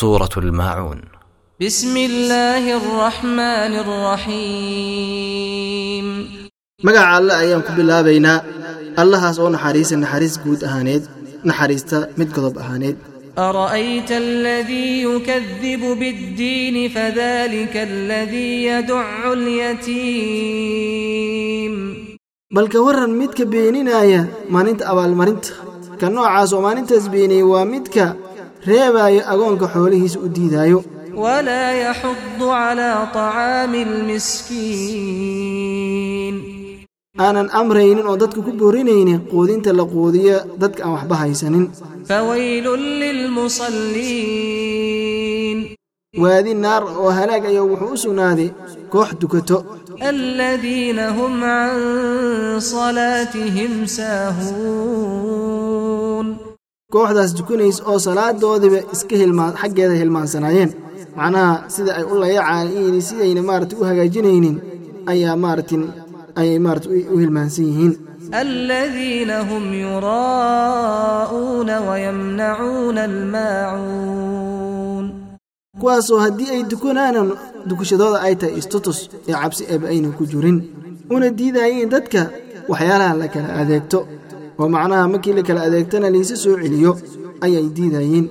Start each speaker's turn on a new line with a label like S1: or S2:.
S1: سورة الماعون
S2: بسم الله الرحمن الرحيم
S3: magaca alle ayaan ku bilaabaynaa allahaas oo naxariisa naxariis guud ahaaneed naxariista mid godob ahaaneed
S2: أرأيت الذي يكذب بالدين فذلك الذي يدع اليتيم
S3: bal ka warran midka beeninaya maalinta abaalmarinta ka noocaas oo maalintaas beeniyey waa midka reebaayo agoonka xoolihiisa u diidaayo.
S2: Walaa yaxudu calaa طacaami اlmiskiin
S3: aanan amraynin oo dadka ku borinaynin quudinta la quudiyo dadka aan waxba haysanin.
S2: Fawaylun lilmusalliin
S3: waadi naar oo halaag ayaa wuxuu u sugnaaday koox dukato.
S2: Aladiina hum can salaatihim saahuun
S3: kooxdaas tukanaysa oo salaadoodiba iska xaggeeda hilmaansanaayeen macnaha sida ay u layacaan sidayna maarata u hagaajinaynin ayaa maaratin ayay maarata u hilmaansan yihiin.
S2: Aladiina hum yuraa'uuna wayamnacuuna almaacuun.
S3: Kuwaasoo haddii ay dukanaanan dukashadooda ay tahay istutus ee cabsi eeba aynan ku jirin. Una diidaayeen dadka waxyaalaha la kala adeegto oo macnaha markii la kala adeegtana layse soo celiyo ayay diidayeen